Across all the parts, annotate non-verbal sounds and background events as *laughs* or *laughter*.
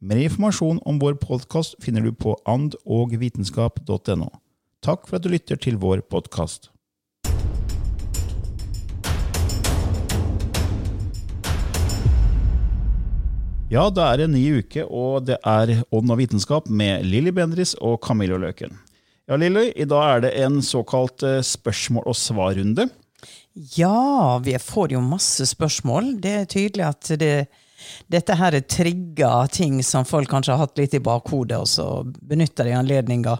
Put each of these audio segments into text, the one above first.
Mer informasjon om vår podkast finner du på andogvitenskap.no. Takk for at du lytter til vår podkast. Ja, da er det en ny uke, og det er Ånd og vitenskap med Lilly Bendris og Camillo Løken. Ja, Lilly, i dag er det en såkalt eh, spørsmål- og svarrunde. Ja, vi får jo masse spørsmål. Det er tydelig at det, dette her trigger ting som folk kanskje har hatt litt i bakhodet, og så benytter de anledninga.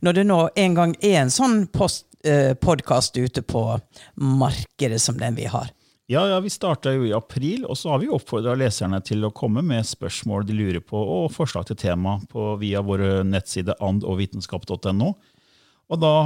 Når det nå en gang er en sånn eh, podkast ute på markedet som den vi har. Ja, ja, vi starta jo i april, og så har vi oppfordra leserne til å komme med spørsmål de lurer på, og forslag til tema på, via våre nettsider andogvitenskap.no. Og da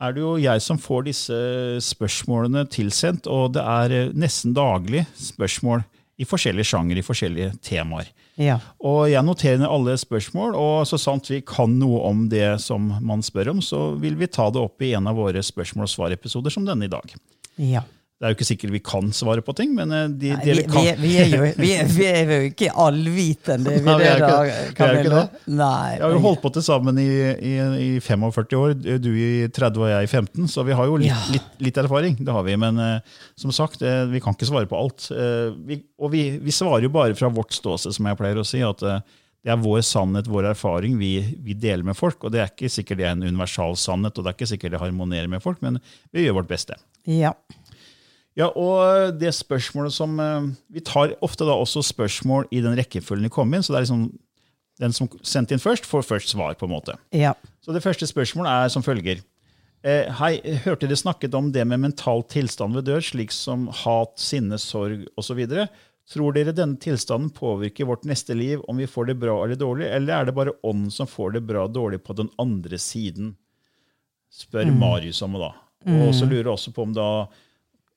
er det jo jeg som får disse spørsmålene tilsendt, og det er nesten daglig spørsmål i forskjellige sjanger, i forskjellige temaer. Ja. Og jeg noterer ned alle spørsmål, og så sant vi kan noe om det som man spør om, så vil vi ta det opp i en av våre spørsmål og svar-episoder som denne i dag. Ja. Det er jo ikke sikkert vi kan svare på ting, men eh, de, Nei, vi, vi vi, vi, er jo, vi, er, vi jo ikke allvitende. *laughs* Vi, Nei, vi er det da, ikke- vi er jo ikke det. Nei. Jeg har jo holdt på til sammen i, i, i 45 år, du i 30 og jeg i 15, så vi har jo litt, Ja. litt, litt erfaring. Det har vi, Men uh, som sagt, uh, vi kan ikke svare på alt. Uh, vi, og vi, vi svarer jo bare fra vårt ståsted, som jeg pleier å si. at det er vår sannhet, vår erfaring, vi, vi deler med folk. og Det er ikke sikkert det er en universal sannhet, og det er ikke sikkert det harmonerer med folk, men vi gjør vårt beste. Ja. Ja, og det spørsmålet som eh, Vi tar ofte da også spørsmål i den rekkefølgen de kommer inn. Så det er liksom den som sendte inn først, får først svar. på en måte. ja. Så det første spørsmålet er som følger. Eh, hei, hørte dere snakket om det med mental tilstand ved død, slik som hat, sinne, sorg osv.? Tror dere denne tilstanden påvirker vårt neste liv om vi får det bra eller dårlig, eller er det bare ånden som får det bra og dårlig på den andre siden? Spør Marius om det. da. Og så lurer jeg også på om, da,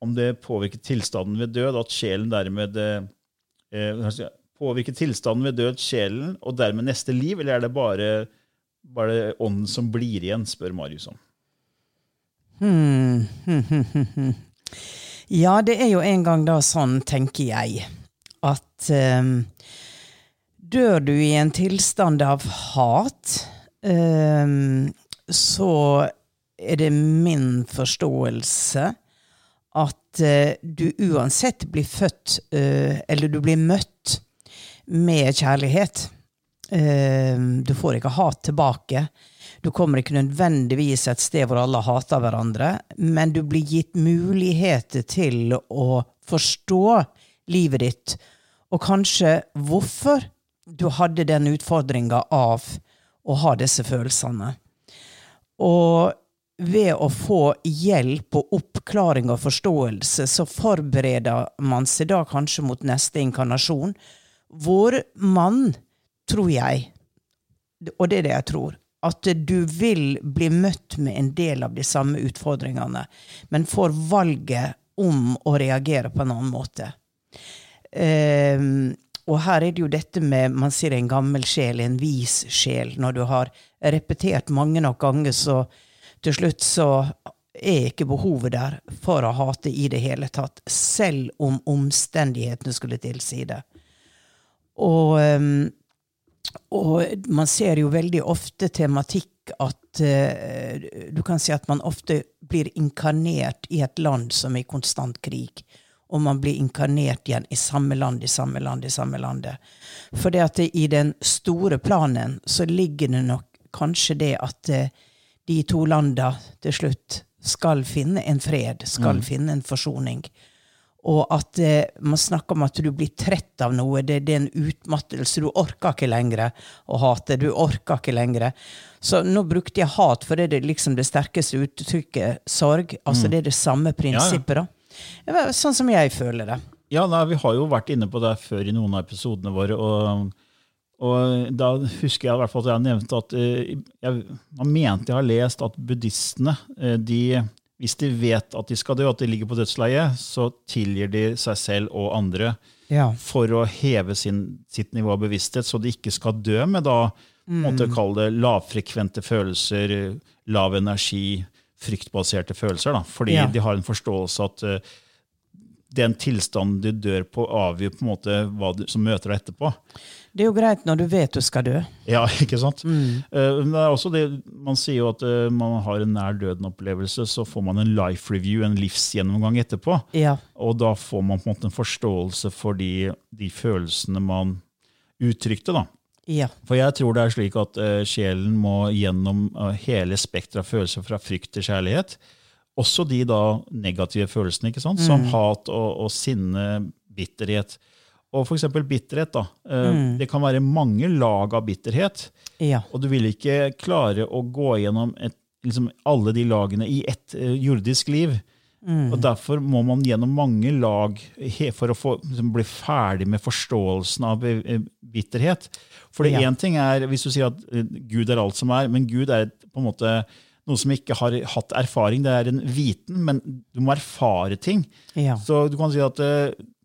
om det påvirker tilstanden ved død, at sjelen dermed eh, eh, Påvirker tilstanden ved død sjelen og dermed neste liv, eller er det bare, bare ånden som blir igjen, spør Marius om. Hmm. *laughs* Ja, det er jo en gang da sånn, tenker jeg, at eh, dør du i en tilstand av hat, eh, så er det min forståelse at eh, du uansett blir født, eh, eller du blir møtt med kjærlighet. Eh, du får ikke hat tilbake. Du kommer ikke nødvendigvis et sted hvor alle hater hverandre, men du blir gitt muligheter til å forstå livet ditt, og kanskje hvorfor du hadde den utfordringa av å ha disse følelsene. Og ved å få hjelp og oppklaring og forståelse, så forbereder man seg da kanskje mot neste inkarnasjon, hvor mann, tror jeg, og det er det jeg tror, at du vil bli møtt med en del av de samme utfordringene, men får valget om å reagere på en annen måte. Um, og her er det jo dette med Man sier en gammel sjel, en vis sjel. Når du har repetert mange nok ganger, så til slutt så er ikke behovet der for å hate i det hele tatt, selv om omstendighetene skulle tilsi det. Og, um, og man ser jo veldig ofte tematikk at uh, Du kan si at man ofte blir inkarnert i et land som er i konstant krig. Og man blir inkarnert igjen i samme land, i samme land, i samme landet. For det at i den store planen så ligger det nok kanskje det at uh, de to landa til slutt skal finne en fred, skal mm. finne en forsoning. Og at eh, man snakker om at du blir trett av noe. Det, det, er en utmattelse. Du orker ikke lenger å hate. Du orker ikke lenger. Så nå brukte jeg hat, for det er liksom det sterkeste uttrykket sorg. Altså mm. Det er det samme prinsippet, ja, ja. Sånn som jeg føler det. Ja, nei, Vi har jo vært inne på det før i noen av episodene våre. og og da husker jeg i hvert fall at jeg nevnte at eh, jeg, man mente jeg har lest at buddhistene, eh, de, hvis de vet at de skal dø, at de ligger på dødsleiet, så tilgir de seg selv og andre ja. for å heve sin, sitt nivå av bevissthet, så de ikke skal dø med da, mm. måtte kalle det lavfrekvente følelser, lav energi, fryktbaserte følelser. Da, fordi ja. de har en forståelse at den tilstanden du dør på, avgjør på en måte hva du, som møter deg etterpå. Det er jo greit når du vet du skal dø. Ja, *laughs* ikke sant? Mm. Uh, det er også det, Man sier jo at uh, man har en nær døden-opplevelse, så får man en life review, en livsgjennomgang etterpå. Ja. Og da får man på en måte en forståelse for de, de følelsene man uttrykte. da. Ja. For jeg tror det er slik at uh, sjelen må gjennom hele spekteret av følelser fra frykt til kjærlighet. Også de da negative følelsene, ikke sant? som mm. hat og, og sinne, bitterhet. Og f.eks. bitterhet. da. Eh, mm. Det kan være mange lag av bitterhet. Ja. Og du vil ikke klare å gå gjennom et, liksom alle de lagene i ett uh, jordisk liv. Mm. Og Derfor må man gjennom mange lag for å få, liksom, bli ferdig med forståelsen av eh, bitterhet. For det én ja. ting er hvis du sier at Gud er alt som er, men Gud er på en måte noe som ikke har hatt erfaring. Det er en viten, men du må erfare ting. Ja. Så du kan si at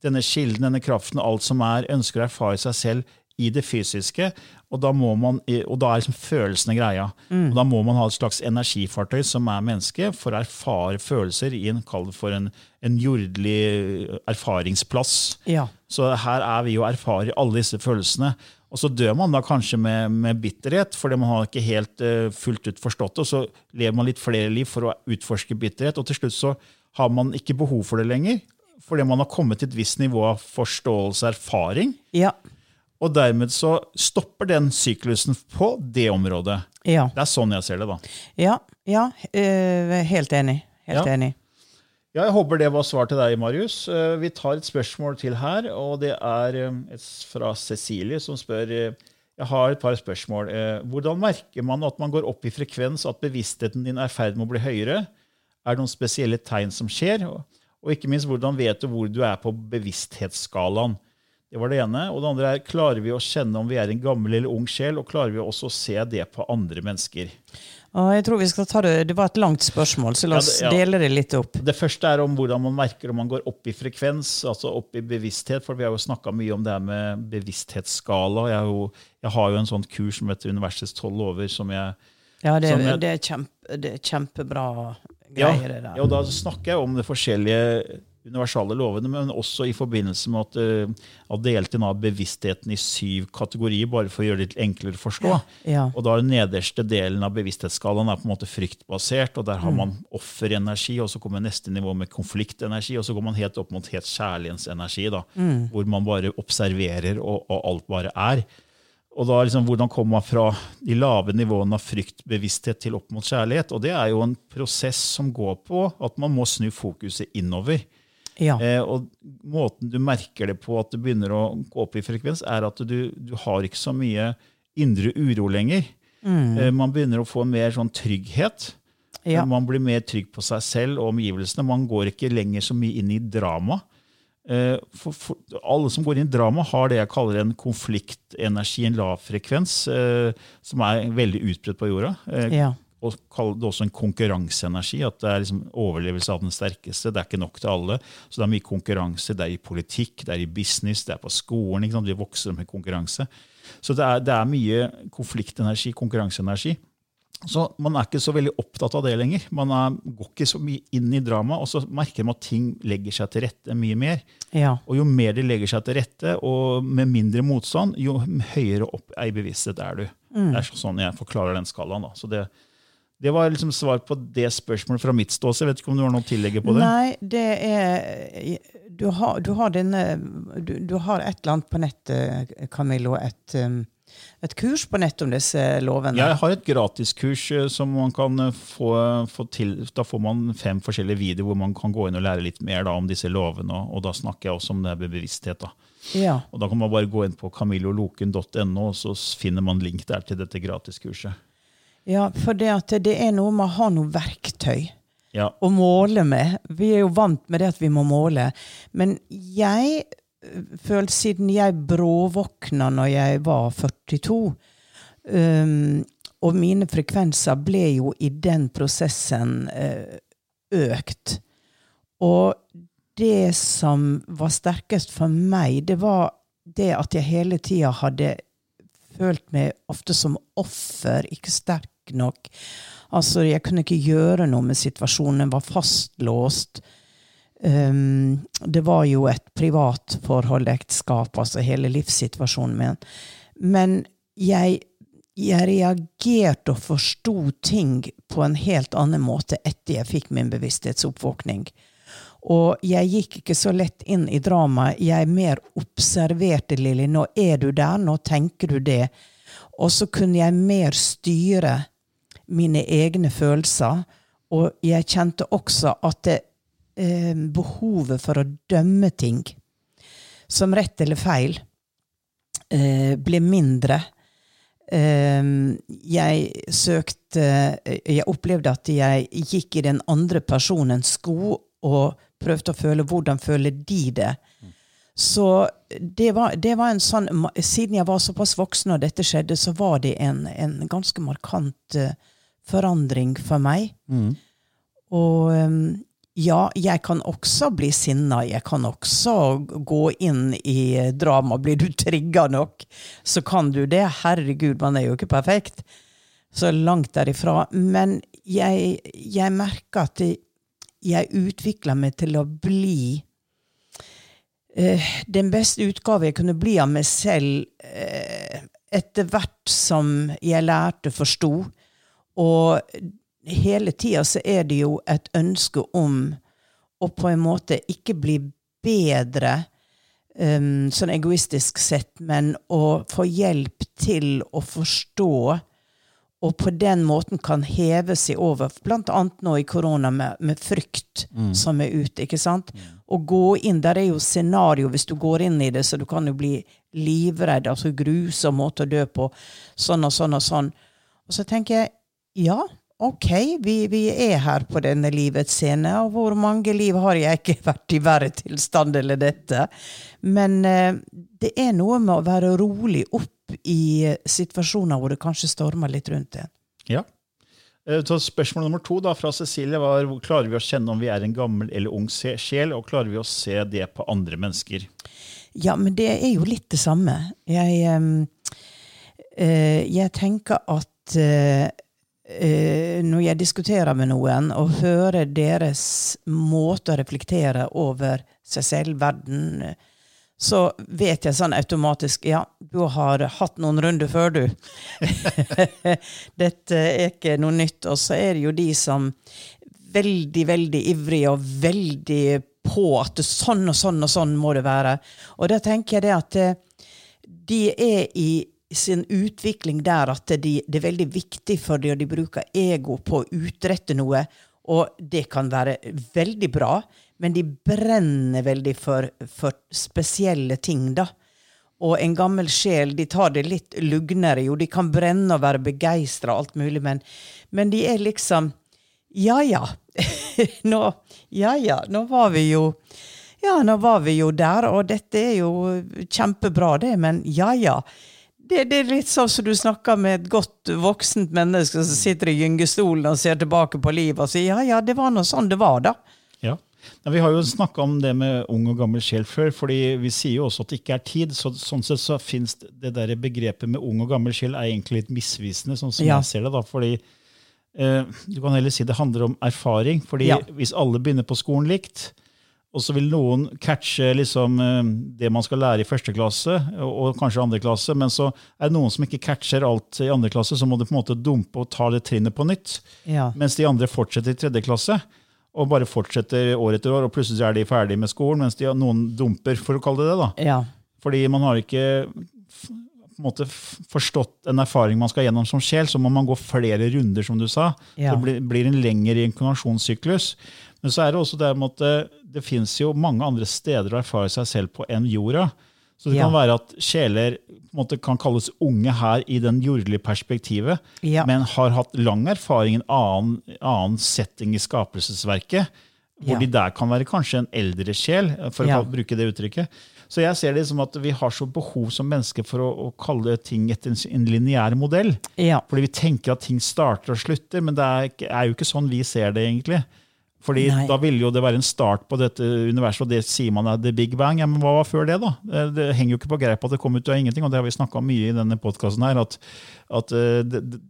denne kilden, denne kraften, alt som er, ønsker å erfare seg selv i det fysiske. Og da, man, og da er liksom følelsene greia. Mm. Og da må man ha et slags energifartøy som er menneske, for å erfare følelser i en, for en, en jordlig erfaringsplass. Ja. Så her er vi og erfarer alle disse følelsene. Og så dør man da kanskje med, med bitterhet, fordi man har ikke helt uh, fullt ut forstått det. Og så lever man litt flere liv for å utforske bitterhet, og til slutt så har man ikke behov for det lenger fordi man har kommet til et visst nivå av forståelse og erfaring. Ja. Og dermed så stopper den syklusen på det området. Ja. Det er sånn jeg ser det, da. Ja, ja øh, helt enig. Helt enig. Ja, jeg håper det var svar til deg, Marius. Eh, vi tar et spørsmål til her, og det er eh, fra Cecilie, som spør jeg har et par spørsmål. Hvordan merker man at man går opp i frekvens, at bevisstheten din er i ferd med å bli høyere? Er det noen spesielle tegn som skjer? Og ikke minst, hvordan vet du hvor du er på bevissthetsskalaen? Det var det ene. Og det andre er, klarer vi å kjenne om vi er en gammel eller ung sjel, og klarer vi også å se det på andre mennesker? Jeg tror vi skal ta Det det var et langt spørsmål, så la oss ja, det, ja. dele det litt opp. Det første er om hvordan man merker om man går opp i frekvens, altså opp i bevissthet. For vi har jo snakka mye om det her med bevissthetsskala. Jeg, jo, jeg, har jo en sånn kurs som heter Universets tolv lover, som jeg Ja, det, jeg, det, er, kjempe, det er kjempebra greier. Ja, ja, og da snakker jeg om det forskjellige universale lovene, men også i forbindelse med at, uh, at delte av bevisstheten i syv kategorier, bare for å gjøre det litt enklere å forstå. Ja, ja. Og da Den nederste delen av bevissthetsskalaen er på en måte fryktbasert, og der har mm. man offerenergi, og så kommer neste nivå med konfliktenergi, og så går man helt opp mot helt kjærlighetsenergi, da, mm. hvor man bare observerer, og, og alt bare er. Og da liksom, Hvordan kommer man fra de lave nivåene av fryktbevissthet til opp mot kjærlighet? Og Det er jo en prosess som går på at man må snu fokuset innover. Ja. Eh, og Måten du merker det på at det begynner å gå opp i frekvens, er at du, du har ikke så mye indre uro lenger. Mm. Eh, man begynner å få mer sånn trygghet. Ja. Man blir mer trygg på seg selv og omgivelsene. Man går ikke lenger så mye inn i drama. Eh, for, for, alle som går inn i drama, har det jeg kaller en konfliktenergi, en lav frekvens, eh, som er veldig utbredt på jorda. Eh, ja. Og kaller det også en konkurranseenergi. At det er liksom overlevelse av den sterkeste. Det er ikke nok til alle. Så det er mye konkurranse. Det er i politikk, det er i business, det er på skolen. Ikke sant? Vi vokser med konkurranse. Så det er, det er mye konfliktenergi, konkurranseenergi. Så man er ikke så veldig opptatt av det lenger. Man er, går ikke så mye inn i drama, og så merker man at ting legger seg til rette mye mer. Ja. Og jo mer det legger seg til rette, og med mindre motstand, jo høyere opp i bevissthet er du. Det er sånn jeg forklarer den skalaen. da. Så det, det var liksom svar på det spørsmålet fra mitt ståsted. Vet ikke om du har noe å tillegge på det? Nei, det er Du har, du har denne du, du har et eller annet på nettet, Camillo. Et, um, et kurs på nett om disse lovene. Jeg har et gratiskurs eh, som man kan eh, få, få til. Da får man fem forskjellige videoer hvor man kan gå inn og lære litt mer da, om disse lovene. Og, og da snakker jeg også om det med bevissthet. da. Ja. Og Da kan man bare gå inn på camilloloken.no, og så finner man link der til dette gratiskurset. Ja, for det, at det er noe med å ha noe verktøy. Ja, å måle med. Vi er jo vant med det at vi må måle. Men jeg øh, følte, siden jeg bråvåkna når jeg var 42, um, og mine frekvenser ble jo i den prosessen uh, økt. Og det som var sterkest for meg, det var det at jeg hele tida hadde følt meg ofte som offer, ikke sterk nok. Altså, jeg kunne ikke gjøre noe med situasjonen, var fastlåst. Um, det var jo et privat forhold, ekteskap, altså hele livssituasjonen min. Men jeg, jeg reagerte og forsto ting på en helt annen måte etter jeg fikk min bevissthetsoppvåkning. Og jeg gikk ikke så lett inn i dramaet. Jeg mer observerte Lilly. Nå er du der, nå tenker du det. Og så kunne jeg mer styre mine egne følelser. Og jeg kjente også at det, eh, behovet for å dømme ting som rett eller feil eh, ble mindre. Eh, jeg søkte Jeg opplevde at jeg gikk i den andre personens sko og prøvde å føle hvordan føler de det. Så det var, det var en sånn Siden jeg var såpass voksen og dette skjedde, så var det en, en ganske markant uh, forandring for meg. Og um, ja, jeg kan også bli sinna. Jeg kan også gå inn i drama. Blir du trigga nok, så kan du det. Herregud, man er jo ikke perfekt. Så langt derifra. Men jeg, jeg merker at jeg, utvikler meg til å bli uh, den beste utgave jeg kunne bli av meg selv uh, etter hvert som jeg lærte, forsto. Og hele tida så er det jo et ønske om å på en måte ikke bli bedre, um, sånn egoistisk sett, men å få hjelp til å forstå, og på den måten kan heve seg over, annet nå i korona med, med frykt som er ute, ikke sant? Å gå inn, der er jo scenario hvis du går inn i det, så du kan jo bli livredd, altså grusom måte å dø på, sånn og sånn og sånn. Og så tenker jeg, ja, ok, vi, vi er her på denne livets scene, og hvor mange liv har jeg ikke *laughs* vært i verre tilstand eller dette? Men eh, det er noe med å være rolig opp i situasjoner hvor det kanskje stormer litt rundt en. Ja. Eh, Så spørsmål nummer to da, fra Cecilie var klarer vi å kjenne om vi er en gammel eller ung sjel, og klarer vi å se det på andre mennesker? Ja, men det er jo litt det samme. Jeg, eh, jeg tenker at eh, når jeg diskuterer med noen og hører deres måte å reflektere over seg selv, verden, eh, så vet jeg sånn automatisk Ja, du har hatt noen runder før, du. *laughs* Dette er ikke noe nytt. Og så er det jo de som veldig, veldig ivrige og veldig på at sånn og sånn og sånn må det være. Og da tenker jeg det at eh, de er i sin utvikling der at de, det er veldig viktig for dem, og de bruker ego på å utrette noe. Og det kan være veldig bra, men de brenner veldig for, for spesielle ting, da. Og en gammel sjel, de tar det litt lugnere. Jo, de kan brenne og være begeistra og alt mulig, men, men de er liksom Ja, ja. *laughs* nå, ja, ja. Nå var vi jo Ja, nå var vi jo der, og dette er jo kjempebra, det, men ja, ja. Det, det er litt sånn som du snakker med et godt voksent menneske som sitter i gyngestolen og ser tilbake på livet og sier ja, ja, det var nå sånn det var, da. Ja. Vi har jo snakka om det med ung og gammel sjel før, fordi vi sier jo også at det ikke er tid. så Sånn sett så finnes det der begrepet med ung og gammel sjel er egentlig litt misvisende, sånn som Ja. jeg ser det. da, fordi eh, Du kan heller si det handler om erfaring. fordi Ja. hvis alle begynner på skolen likt, og så vil noen catche liksom, eh, det man skal lære i første klasse, og, kanskje andre klasse, men så er det noen som ikke catcher alt i andre klasse, så må du på en måte dumpe og ta det trinnet på nytt. Ja. Mens de andre fortsetter i tredje klasse, og bare fortsetter år etter år, og plutselig er de ferdig med skolen, mens de, noen dumper, for å kalle det det. da. ja. Fordi man har ikke på en måte forstått en erfaring man skal gjennom som sjel, så må man gå flere runder, som du sa. Ja. Det blir, blir en lengre inkarnasjonssyklus. Men så er det også det med at det, det fins jo mange andre steder å erfare seg selv på enn jorda. Så det Ja. kan være at sjeler måte kan kalles unge her i den jordlige perspektivet, Ja. men har hatt lang erfaring i en annen, annen setting i skapelsesverket. Hvor Ja. de der kan være kanskje en eldre sjel, for å bruke det uttrykket. Så jeg ser det som at vi har så behov som mennesker for å, å kalle ting etter en, lineær modell. Fordi vi tenker at ting starter og slutter, men det er, er jo ikke sånn vi ser det egentlig. Fordi Nei. da ville jo det være en start på dette universet, og det sier man er the big bang. Ja, men hva var før det, da? Det, henger jo ikke på greip at det kom ut av ingenting, og det har vi snakka mye i denne podkasten her. At, at eh, det, det,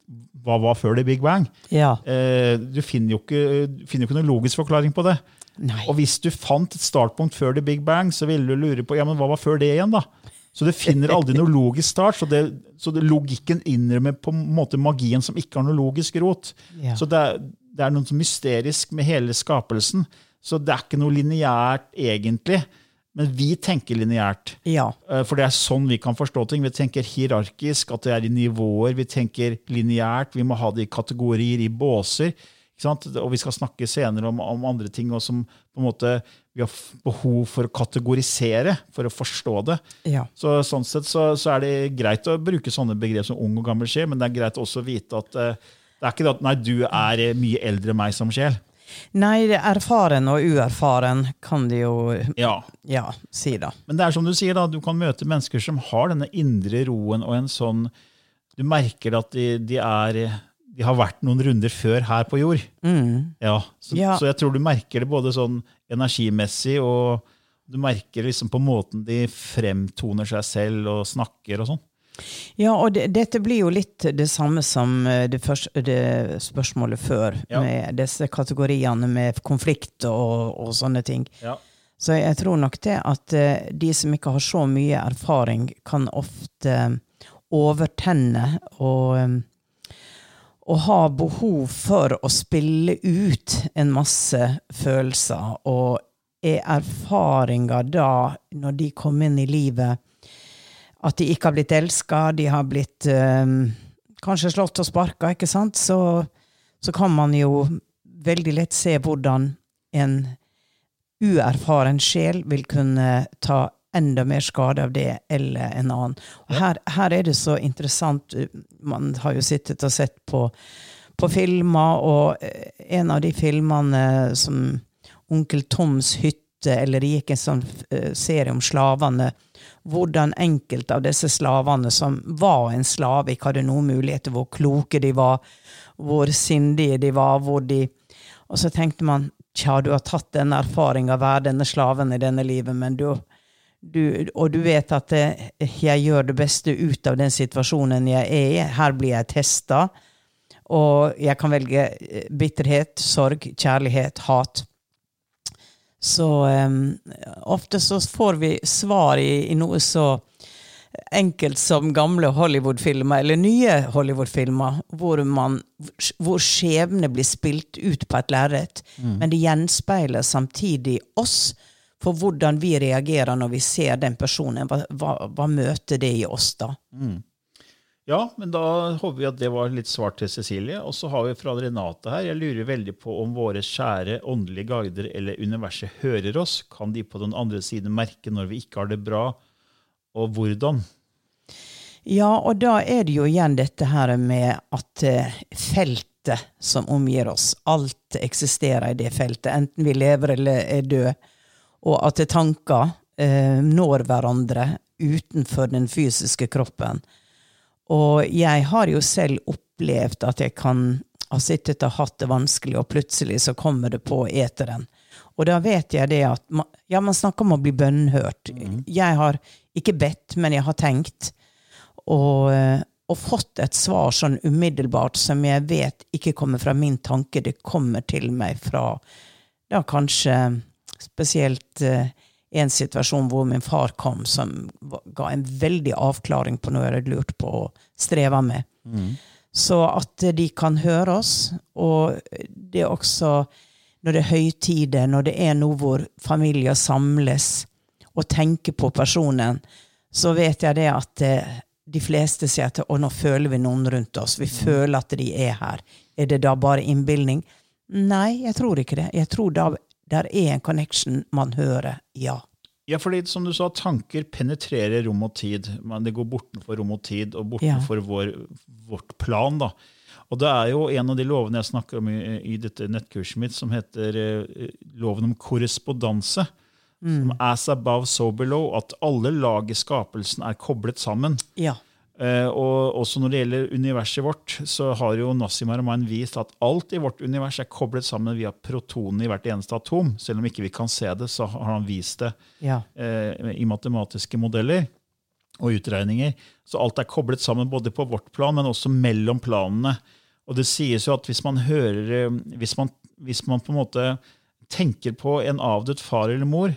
hva var før the big bang? ja. Eh, du finner jo ikke, finner jo ikke noen logisk forklaring på det. Nei. Og hvis du fant et startpunkt før the big bang, så ville du lure på ja, men hva var før det igjen, da? Så du finner aldri noe logisk start. Så, det, så det, logikken innrømmer på en måte magien som ikke har noe logisk rot. Ja. Så det er, det er noe så mysterisk med hele skapelsen. Så det er ikke noe lineært, egentlig. Men vi tenker lineært. ja. Eh, For det er sånn vi kan forstå ting. Vi tenker hierarkisk, at det er i nivåer. Vi tenker lineært. Vi må ha det i kategorier, i båser. Og vi skal snakke senere om, om andre ting og som måte vi har behov for å kategorisere for å forstå det. ja. Så Sånn sett så, så er det greit å bruke sånne begrep som ung og gammel sjel, men det er greit også å vite at eh, det er ikke det at nei, du er eh, mye eldre enn meg som sjel. Nei, er erfaren og uerfaren kan de jo Ja, ja, si, da. Men det er som du sier, da, du kan møte mennesker som har denne indre roen og en sånn Du merker at de, de er de har vært noen runder før her på jord. Ja, så, Ja. så jeg tror du merker det både sånn energimessig, og du merker liksom på måten de fremtoner seg selv og snakker og sånn. Ja, og det, dette blir jo litt det samme som eh, det, første, det spørsmålet før, Ja. med disse kategoriene med konflikt og, og sånne ting. Ja. Så jeg tror nok det at eh, de som ikke har så mye erfaring, kan ofte overtenne og, eh, og ha behov for å spille ut en masse følelser. Og er erfaringa da, når de kommer inn i livet, at de ikke har blitt elska, de har blitt eh, kanskje slått og sparka, ikke sant, så, så kan man jo veldig lett se hvordan en uerfaren sjel vil kunne ta enda mer skade av det eller en annen. Og her, her er det så interessant. Man har jo sittet og sett på, på filmer, og eh, en av de filmene som Onkel Toms hytte, eller det gikk en sånn eh, serie om slavene, hvordan enkelte av disse slavene som var en slave, ikke hadde noen muligheter, hvor kloke de var, hvor sindige de var, hvor de Og så tenkte man tja, du har tatt denne erfaringa, være denne slaven i denne livet, men du, du Og du vet at eh, jeg gjør det beste ut av den situasjonen jeg er i. Her blir jeg testa. Og jeg kan velge eh, bitterhet, sorg, kjærlighet, hat. Så um, ofte så får vi svar i, i noe så enkelt som gamle Hollywood-filmer, eller nye Hollywood-filmer, hvor, man, hvor skjebne blir spilt ut på et lerret, men det gjenspeiler samtidig oss for hvordan vi reagerer når vi ser den personen. Hva, hva, hva møter det i oss da? Ja, men da håper vi at det var litt svar til Cecilie. Og så har vi fra Renate her. Jeg lurer veldig på om våre kjære åndelige guider eller universet hører oss. Kan de på den andre siden merke når vi ikke har det bra, og hvordan? Ja, og da er det jo igjen dette her med at eh, feltet som omgir oss, alt eksisterer i det feltet, enten vi lever eller er døde, og at tanker eh, når hverandre utenfor den fysiske kroppen. Og jeg har jo selv opplevd at jeg kan ha sittet og hatt det vanskelig, og plutselig så kommer det på eteren. Og da vet jeg det at man, Ja, man snakker om å bli bønnhørt. Jeg har ikke bedt, men jeg har tenkt. Og, og fått et svar sånn umiddelbart som jeg vet ikke kommer fra min tanke, det kommer til meg fra da kanskje spesielt eh, en situasjon hvor min far kom, som ga en veldig avklaring på noe jeg hadde lurt på og streva med. Så at de kan høre oss, og det er også når det er høytider, når det er noe hvor familier samles og tenker på personen, så vet jeg det at eh, de fleste sier at og nå føler vi noen rundt oss. Vi føler at de er her. Er det da bare innbilning? Nei, jeg tror ikke det. Jeg tror da der er en connection man hører, ja. Ja, fordi som du sa, tanker penetrerer rom og tid. Men det går bortenfor rom og tid, og bortenfor vår, vårt plan. da. Og det er jo en av de lovene jeg snakker om i, i dette nettkurset mitt, som heter eh, loven om korrespondanse. Som as above, so below. At alle lag i skapelsen er koblet sammen. Ja. Eh, og også når det gjelder universet vårt, så har jo Nassim Aramain vist at alt i vårt univers er koblet sammen via protonene i hvert eneste atom. Selv om ikke vi kan se det, så har han vist det Ja. eh, i matematiske modeller og utregninger. Så alt er koblet sammen både på vårt plan, men også mellom planene. Og det sies jo at hvis man hører eh, Hvis man, hvis man på en måte tenker på en avdød far eller mor,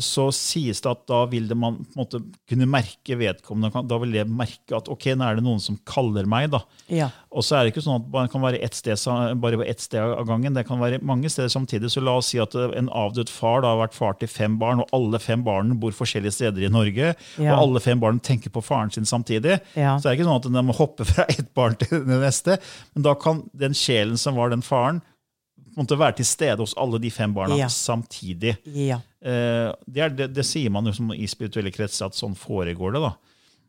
så sies det at da vil man måte kunne merke vedkommende. Da vil det merke at ok, nå er det noen som kaller meg. da. Ja. Og så er det ikke sånn at man kan være ett sted, bare på ett sted av gangen. Det kan være mange steder samtidig. Så la oss si at en avdød far da har vært far til fem barn, og alle fem barna bor forskjellige steder i Norge, Ja. og alle fem barna tenker på faren sin samtidig. Ja. Så er det ikke sånn at de må hoppe fra *laughs* ett barn til det neste. Men da kan den sjelen som var den faren, måte være til stede hos alle de fem barna Ja. samtidig. Ja. Eh, Det, er, det, det sier man jo som i spirituelle kretser, at sånn foregår det. da.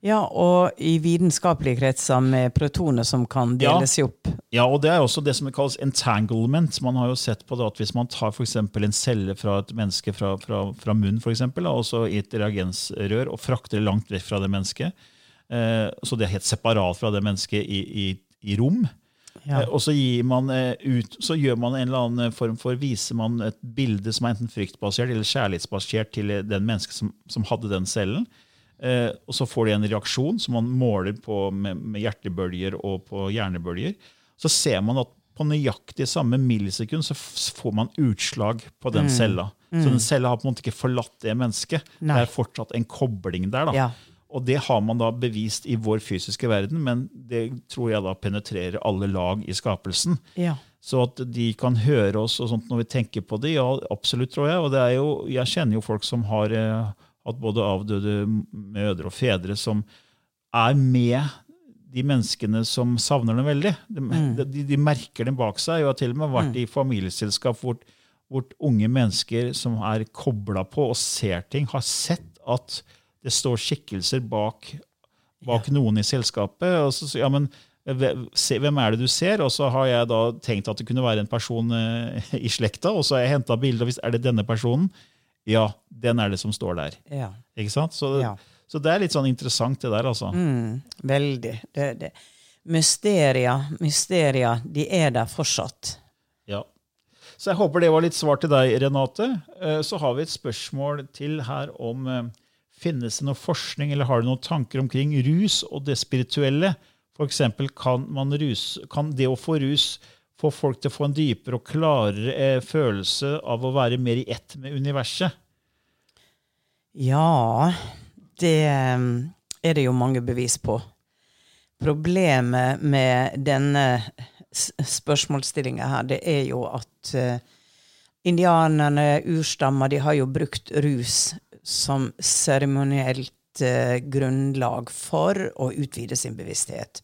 ja, og i vitenskapelige kretser med protoner som kan Ja. deles opp. Ja, og det er også det som kalles entanglement. Man har jo sett på det at Hvis man tar for en celle fra et menneske fra, fra, fra munnen, for eksempel, og så i et reagensrør, og frakter det langt vekk fra det mennesket, eh, så det er helt separat fra det mennesket i, i, i rom, Ja. Eh, Og så, man, eh, ut, så gjør man en eller annen form for, viser man et bilde som er enten fryktbasert eller kjærlighetsbasert til eh, den mennesket som, som hadde den cellen. Eh, og så får de en reaksjon som man måler på med, med hjertebølger og på hjernebølger. Så ser man at på nøyaktig samme millisekund så får man utslag på den cella. Så den cella har på en måte ikke forlatt det mennesket. Nei. Det er fortsatt en kobling der. da. Ja. Og det har man da bevist i vår fysiske verden, men det tror jeg da penetrerer alle lag i skapelsen. Ja. Så at de kan høre oss og sånt når vi tenker på det, ja, absolutt, tror jeg. Og det er jo, jeg kjenner jo folk som har eh, hatt både avdøde mødre og fedre som er med de menneskene som savner dem veldig. De, de, de merker dem bak seg. Jeg har til og med vært i familieselskap hvor, hvor unge mennesker som er kobla på og ser ting, har sett at det står skikkelser bak, bak noen i selskapet. og så, så, ja, men Hvem er det du ser? Og så har jeg da tenkt at det kunne være en person eh, *laughs* i slekta, og så har jeg henta bilde, og hvis er det denne personen, ja, den er det som står der. ja. Ikke sant? Så, Ja. så det er litt sånn interessant, det der, altså. Mm, veldig. Det, det. Mysteria, mysteria, de er der fortsatt. Ja. Så jeg håper det var litt svar til deg, Renate. Eh, Så har vi et spørsmål til her om eh, Finnes det noe forskning, eller har du noen tanker omkring rus og det spirituelle? Eksempel, kan, rus, kan det å få rus få folk til å få en dypere og klarere eh, følelse av å være mer i ett med universet? Ja, det um, er det jo mange bevis på. Problemet med denne spørsmålsstillinga her, det er jo at eh, indianerne, urstammer, de har jo brukt rus som seremonielt eh, grunnlag for å utvide sin bevissthet.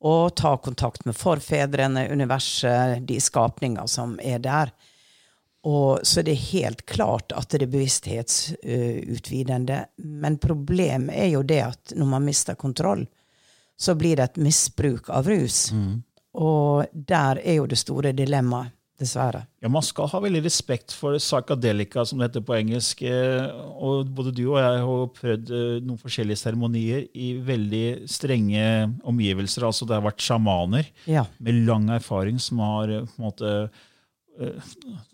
Og ta kontakt med forfedrene, universet, de skapninger som er der. Og, så det er helt klart at det er bevissthetsutvidende. Men problemet er jo det at når man mister kontroll, så blir det et misbruk av rus. Og der er jo det store dilemmaet, dessverre. Ja, Man skal ha veldig respekt for psychedelica, som det heter på engelsk. eh, Og både du og jeg har prøvd eh, noen forskjellige seremonier i veldig strenge omgivelser. Altså det har vært sjamaner Ja. med lang erfaring som har eh, på en måte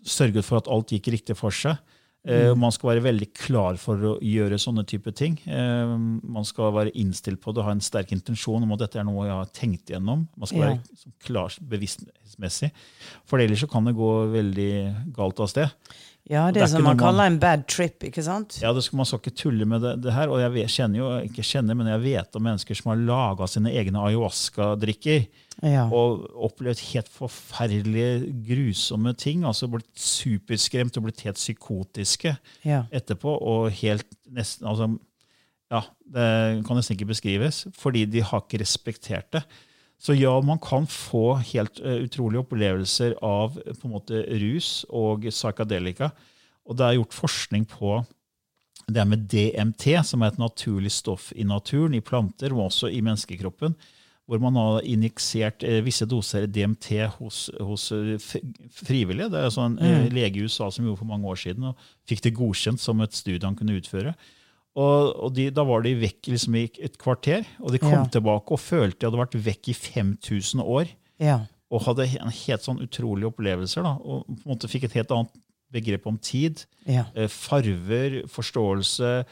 sørget for at alt gikk riktig for seg. Eh, Man skal være veldig klar for å gjøre sånne type ting. Eh, Man skal være innstilt på det, ha en sterk intensjon om at dette er noe jeg har tenkt gjennom. Man skal Ja. være sånn klar bevisstmessig. For ellers så kan det gå veldig galt av sted. Ja, det det er som man kaller en bad trip, ikke sant? Ja, det skal, Man skal ikke tulle med det, det her. Og jeg vet, kjenner jo, ikke kjenner, men jeg vet om mennesker som har laga sine egne ayahuasca-drikker. Ja. Og opplevd helt forferdelige, grusomme ting. altså Blitt superskremt og blitt helt psykotiske Ja. etterpå. Og helt nesten altså, Ja, det kan nesten ikke beskrives. Fordi de har ikke respektert det. Så ja, man kan få helt uh, utrolige opplevelser av på en måte rus og psykadelika. Og det er gjort forskning på det er med DMT, som er et naturlig stoff i naturen, i planter og også i menneskekroppen. Hvor man har injeksert eh, visse doser DMT hos, hos eh, frivillige. Det er altså en mm. lege i USA som gjorde for mange år siden, og fikk det godkjent som et studie han kunne utføre. Og, og de, Da var de vekk liksom i et kvarter, og de kom Ja. tilbake og følte de hadde vært vekk i 5000 år. Ja. Og hadde en helt sånn utrolige opplevelser. Da, og på en måte fikk et helt annet begrep om tid Ja. eh, farver, forståelse.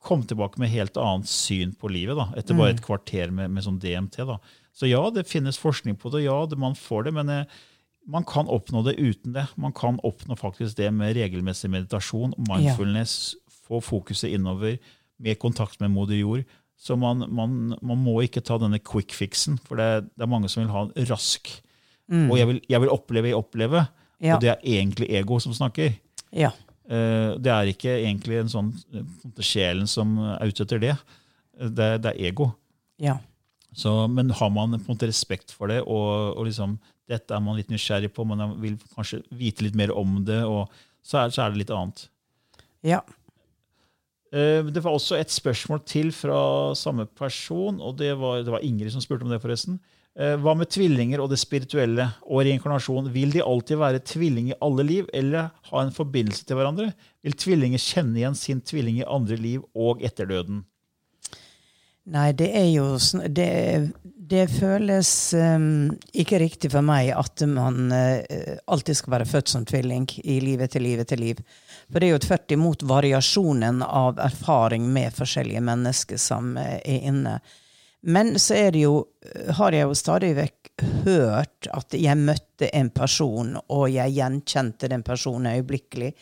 Kom tilbake med helt annet syn på livet da, etter bare et kvarter med, med sånn DMT. Da. Så ja, det finnes forskning på det, ja, det, man får det, men eh, man kan oppnå det uten det. Man kan oppnå faktisk det med regelmessig meditasjon, mindfulness, få fokuset innover, med kontakt med moder jord. Så man, man, man må ikke ta denne quick fixen, for det, det er mange som vil ha en rask Og jeg vil, jeg vil oppleve, jeg opplever. Ja. Og det er egentlig ego som snakker. Ja. Eh, Det er ikke egentlig en sånn eh, sjelen som er ute etter det. Det, det er ego. Ja. Så, men har man på en måte respekt for det, og, og liksom, dette er man litt nysgjerrig på, man vil kanskje vite litt mer om det, og så er, så er det litt annet. Ja. Eh, Det var også et spørsmål til fra samme person, og det var, det var Ingrid som spurte om det, forresten. Eh, Hva med tvillinger og det spirituelle og reinkarnasjon? Vil de alltid være tvilling i alle liv, eller ha en forbindelse til hverandre? Vil tvillinger kjenne igjen sin tvilling i andre liv og etter døden? Nei, det er jo Det, det føles um, ikke riktig for meg at man uh, alltid skal være født som tvilling i livet til livet til liv. For det er jo tvert imot variasjonen av erfaring med forskjellige mennesker som eh, er inne. Men så er det jo, har jeg jo stadig vekk hørt at jeg møtte en person, og jeg gjenkjente den personen øyeblikkelig.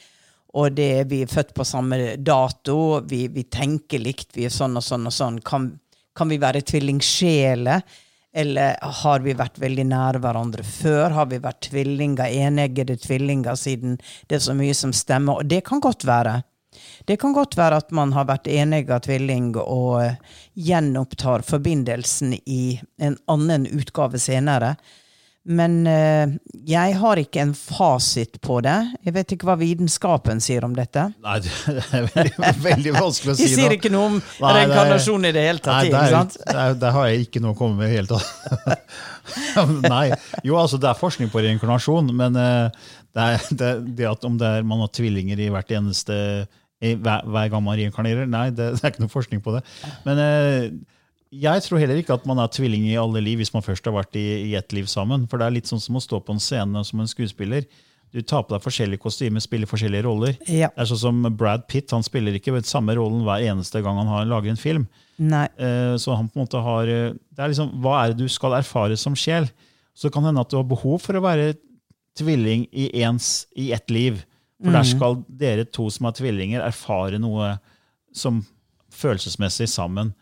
Og det, vi er født på samme dato, vi, vi tenker likt, vi er sånn og sånn og sånn. Kan, kan vi være tvillingsjeler? Eller har vi vært veldig nære hverandre før? Har vi vært tvillinger, eneggede tvillinger, siden det er så mye som stemmer? Og det kan godt være. Det kan godt være at man har vært enegga tvilling og eh, gjenopptar forbindelsen i en annen utgave senere. Men eh, jeg har ikke en fasit på det. Jeg vet ikke hva vitenskapen sier om dette. Nei, det er veldig, veldig vanskelig å si. De si. sier ikke noe om Nei, er- reinkarnasjon i det hele tatt. Nei, ikke der, sant? der, der har jeg ikke noe å komme med i det hele tatt. *laughs* Nei. Jo, altså det er forskning på reinkarnasjon, men eh, det, er, det, det at om det er, man har tvillinger i hvert eneste hver, hver gang man reinkarnerer, nei, det, det er ikke noe forskning på det. Men eh, jeg tror heller ikke at man er tvilling i alle liv hvis man først har vært i, i ett liv sammen. For det er litt sånn som å stå på en scene som en skuespiller. Du tar på deg forskjellige kostymer, spiller forskjellige roller. Ja. Det er sånn som Brad Pitt, han spiller ikke samme rollen hver eneste gang han har, lager en film. Nei. Eh, Så han på en måte har eh, det er liksom, Hva er det du skal erfare som sjel? Så kan det hende at du har behov for å være tvilling i, ens, i ett liv. For der skal dere to som er tvillinger, erfare noe som følelsesmessig sammen.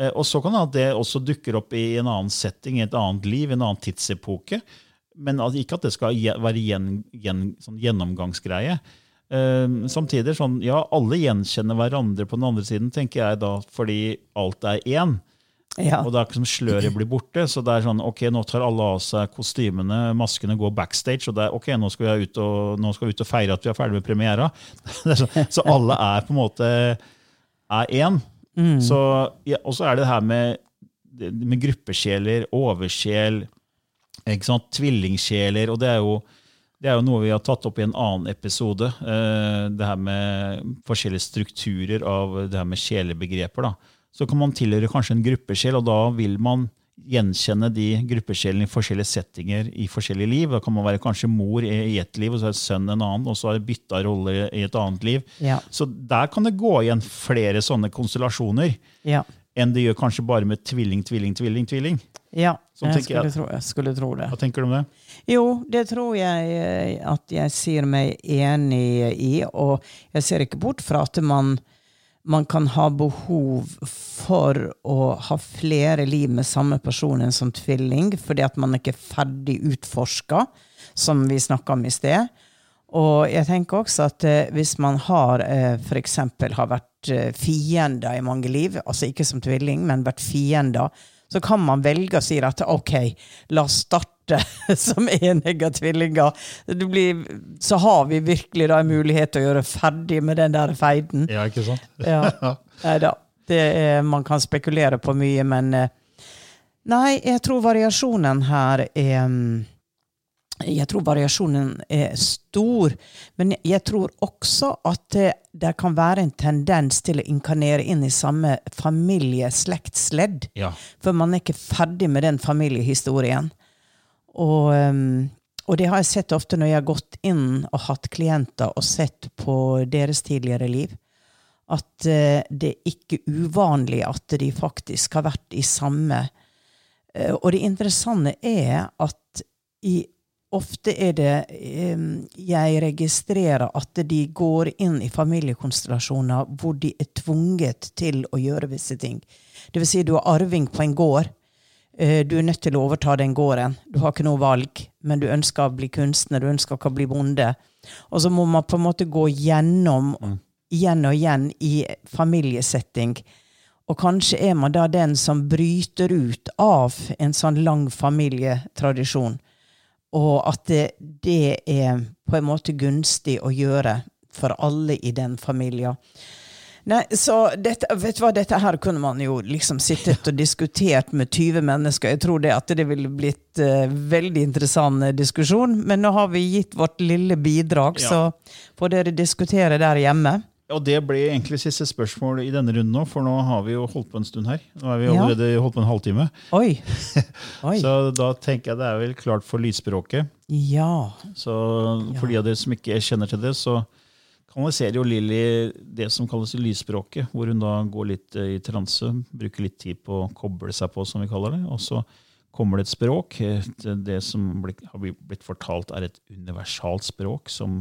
Eh, Og så kan det at det også dukker opp i en annen setting, i et annet liv, i en annen tidsepoke. Men ikke at det skal være gjen, gjen, sånn gjennomgangsgreie. Eh, samtidig sånn, ja, alle gjenkjenner hverandre på den andre siden, tenker jeg da, fordi alt er én. Ja. Og det er ikke som sløret blir borte. Så det er sånn, ok, nå tar alle av seg kostymene, maskene går backstage, og det er ok, nå skal vi ut og, nå skal vi ut og feire at vi er ferdig med premiera. *laughs* Er sånn, så alle er på en måte er én. Så, ja, og så er det det her med, med gruppesjeler, oversjel, tvillingsjeler, og det er jo det er jo noe vi har tatt opp i en annen episode. eh, Det her med forskjellige strukturer av det her med sjelebegreper. da. Så kan man tilhøre kanskje en gruppesjel, og da vil man gjenkjenne de gruppesjelene i forskjellige settinger i forskjellige liv. Da kan man være kanskje mor i ett liv, og så er sønn en annen, og så har bytta rolle i et annet liv. Ja. Så der kan det gå igjen flere sånne konstellasjoner Ja. enn det gjør kanskje bare med tvilling, tvilling, tvilling. tvilling. ja. Jeg, skulle, jeg. skulle tro, jeg skulle tro det. Hva tenker du om det? Jo, det tror jeg eh, at jeg sier meg enig i. Og jeg ser ikke bort fra at man, man kan ha behov for å ha flere liv med samme person enn som tvilling, fordi at man ikke er ferdig utforska, som vi snakka om i sted. Og jeg tenker også at eh, hvis man har eh, f.eks. har vært eh, fiender i mange liv, altså ikke som tvilling, men vært fiender, så kan man velge å si at ok, la oss starte *laughs* som enegga tvillinger. Det blir, så har vi virkelig da en mulighet til å gjøre ferdig med den der feiden. Ja, ikke sant? Ja. *laughs* Neida. Det er, man kan spekulere på mye, men eh, Nei, jeg tror variasjonen her er mm, jeg tror variasjonen er stor, men jeg tror også at det, kan være en tendens til å inkarnere inn i samme familie-slektsledd. Ja. For man er ikke ferdig med den familiehistorien. Og, um, og det har jeg sett ofte når jeg har gått inn og hatt klienter og sett på deres tidligere liv. At eh, det er ikke uvanlig at de faktisk har vært i samme eh, Og det interessante er at i, ofte er det Jeg registrerer at de går inn i familiekonstellasjoner hvor de er tvunget til å gjøre visse ting. Det vil si, du er arving på en gård. Eh, Du er nødt til å overta den gården. Du har ikke noe valg, men du ønsker å bli kunstner, du ønsker ikke å bli bonde. Og så må man på en måte gå gjennom igjen og igjen i familiesetting. Og kanskje er man da den som bryter ut av en sånn lang familietradisjon. Og at det, det er på en måte gunstig å gjøre for alle i den familien. Nei, så dette, vet du hva, dette her kunne man jo liksom sittet og diskutert med 20 mennesker. Jeg tror det at det ville blitt uh, veldig interessant diskusjon. Men nå har vi gitt vårt lille bidrag, Ja. så får dere diskutere der hjemme. Og det ble egentlig siste spørsmål i denne runden nå, for nå har vi jo holdt på en stund her. Nå har vi Ja. allerede holdt på en halvtime. Oi! *laughs* Oi. Så da tenker jeg det er vel klart for lysspråket. Ja. Så for de av dere som ikke kjenner til det, så kanaliserer jo Lilly det som kalles lysspråket, hvor hun da går litt eh, i transe, bruker litt tid på å koble seg på, som vi kaller det. Og så kommer det et språk. Det som har blitt fortalt er et universalt språk som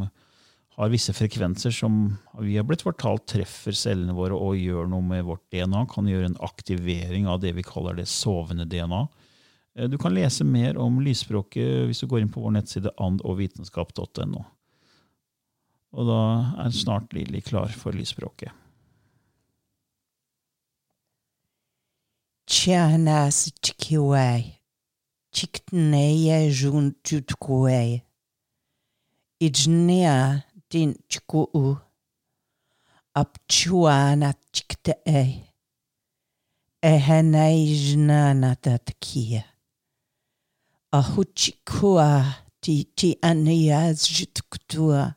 har visse frekvenser som vi har blitt fortalt treffer cellene våre og gjør noe med vårt DNA. Kan gjøre en aktivering av det vi kaller det sovende DNA. Eh, Du kan lese mer om lysspråket hvis du går inn på vår nettside andogvitenskap.no. Og da er snart Lilly klar for lysspråket. Tjernas tkiwai. Tjiktneje jun tutkuei. Din tjkuu. Apchuana tjikteei. Ehenei jnana tatkia. Ahuchikua ti ti anias jitktua.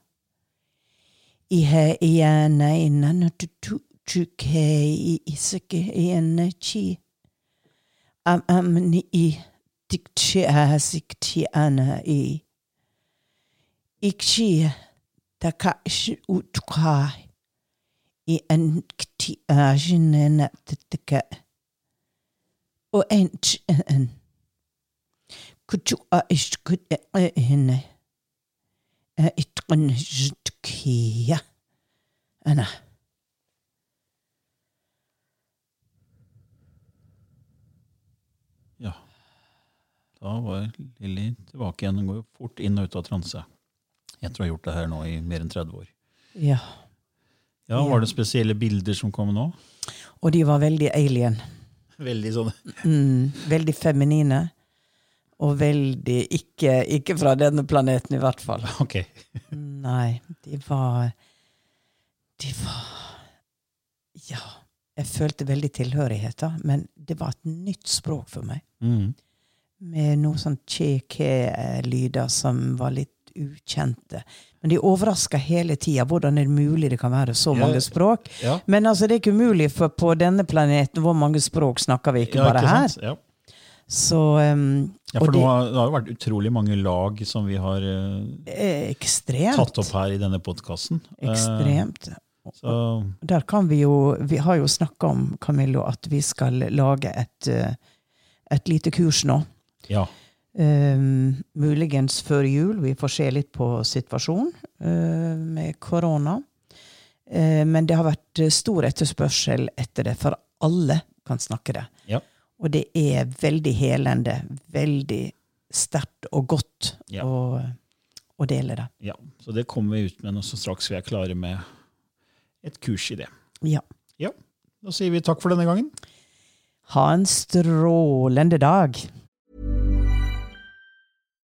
Ihe iana inana tutu tuke i isake iana chi. Am am ni i dikchi asik ti ana i. Ikchi takash utkai. I en kti ench en. Kutu a ishkut e hene. Itqan jitkiya. Ana. Ja. Da var Lilly tilbake igjen. Hun går jo fort inn og ut av transe. Etter å ha gjort det her nå i mer enn 30 år. Ja. Ja, Var det spesielle bilder som kom nå? Og de var veldig alien. Veldig sånn Mm, veldig feminine. Og veldig ikke, ikke fra denne planeten, i hvert fall. Ok. Nei, de var De var Ja. Jeg følte veldig tilhørighet, da, men det var et nytt språk for meg. Mm. Med noe sånn che-ke-lyder som var litt ukjente. Men de overrasker hele tida. Hvordan er det mulig det kan være så mange språk? Ja. Men altså, det er ikke umulig, for på denne planeten, hvor mange språk snakker vi ikke bare ikke her? sant? Ja. Så um, Ja, for det har, det har jo vært utrolig mange lag som vi har eh, ekstremt. tatt opp her i denne podkasten. Ekstremt. så Der kan vi jo Vi har jo snakka om, Camillo, at vi skal lage et, eh, et lite kurs nå. ja. Um, muligens før jul. Vi får se litt på situasjonen uh, med korona. Uh, men det har vært uh, stor etterspørsel etter det, for alle kan snakke det. Ja. Og det er veldig helende, veldig sterkt og godt Ja. å, å dele det. ja. Så det kommer vi ut med nå så straks vi er klare med et kurs i det. Ja. Ja. Da sier vi takk for denne gangen. Ha en strålende dag.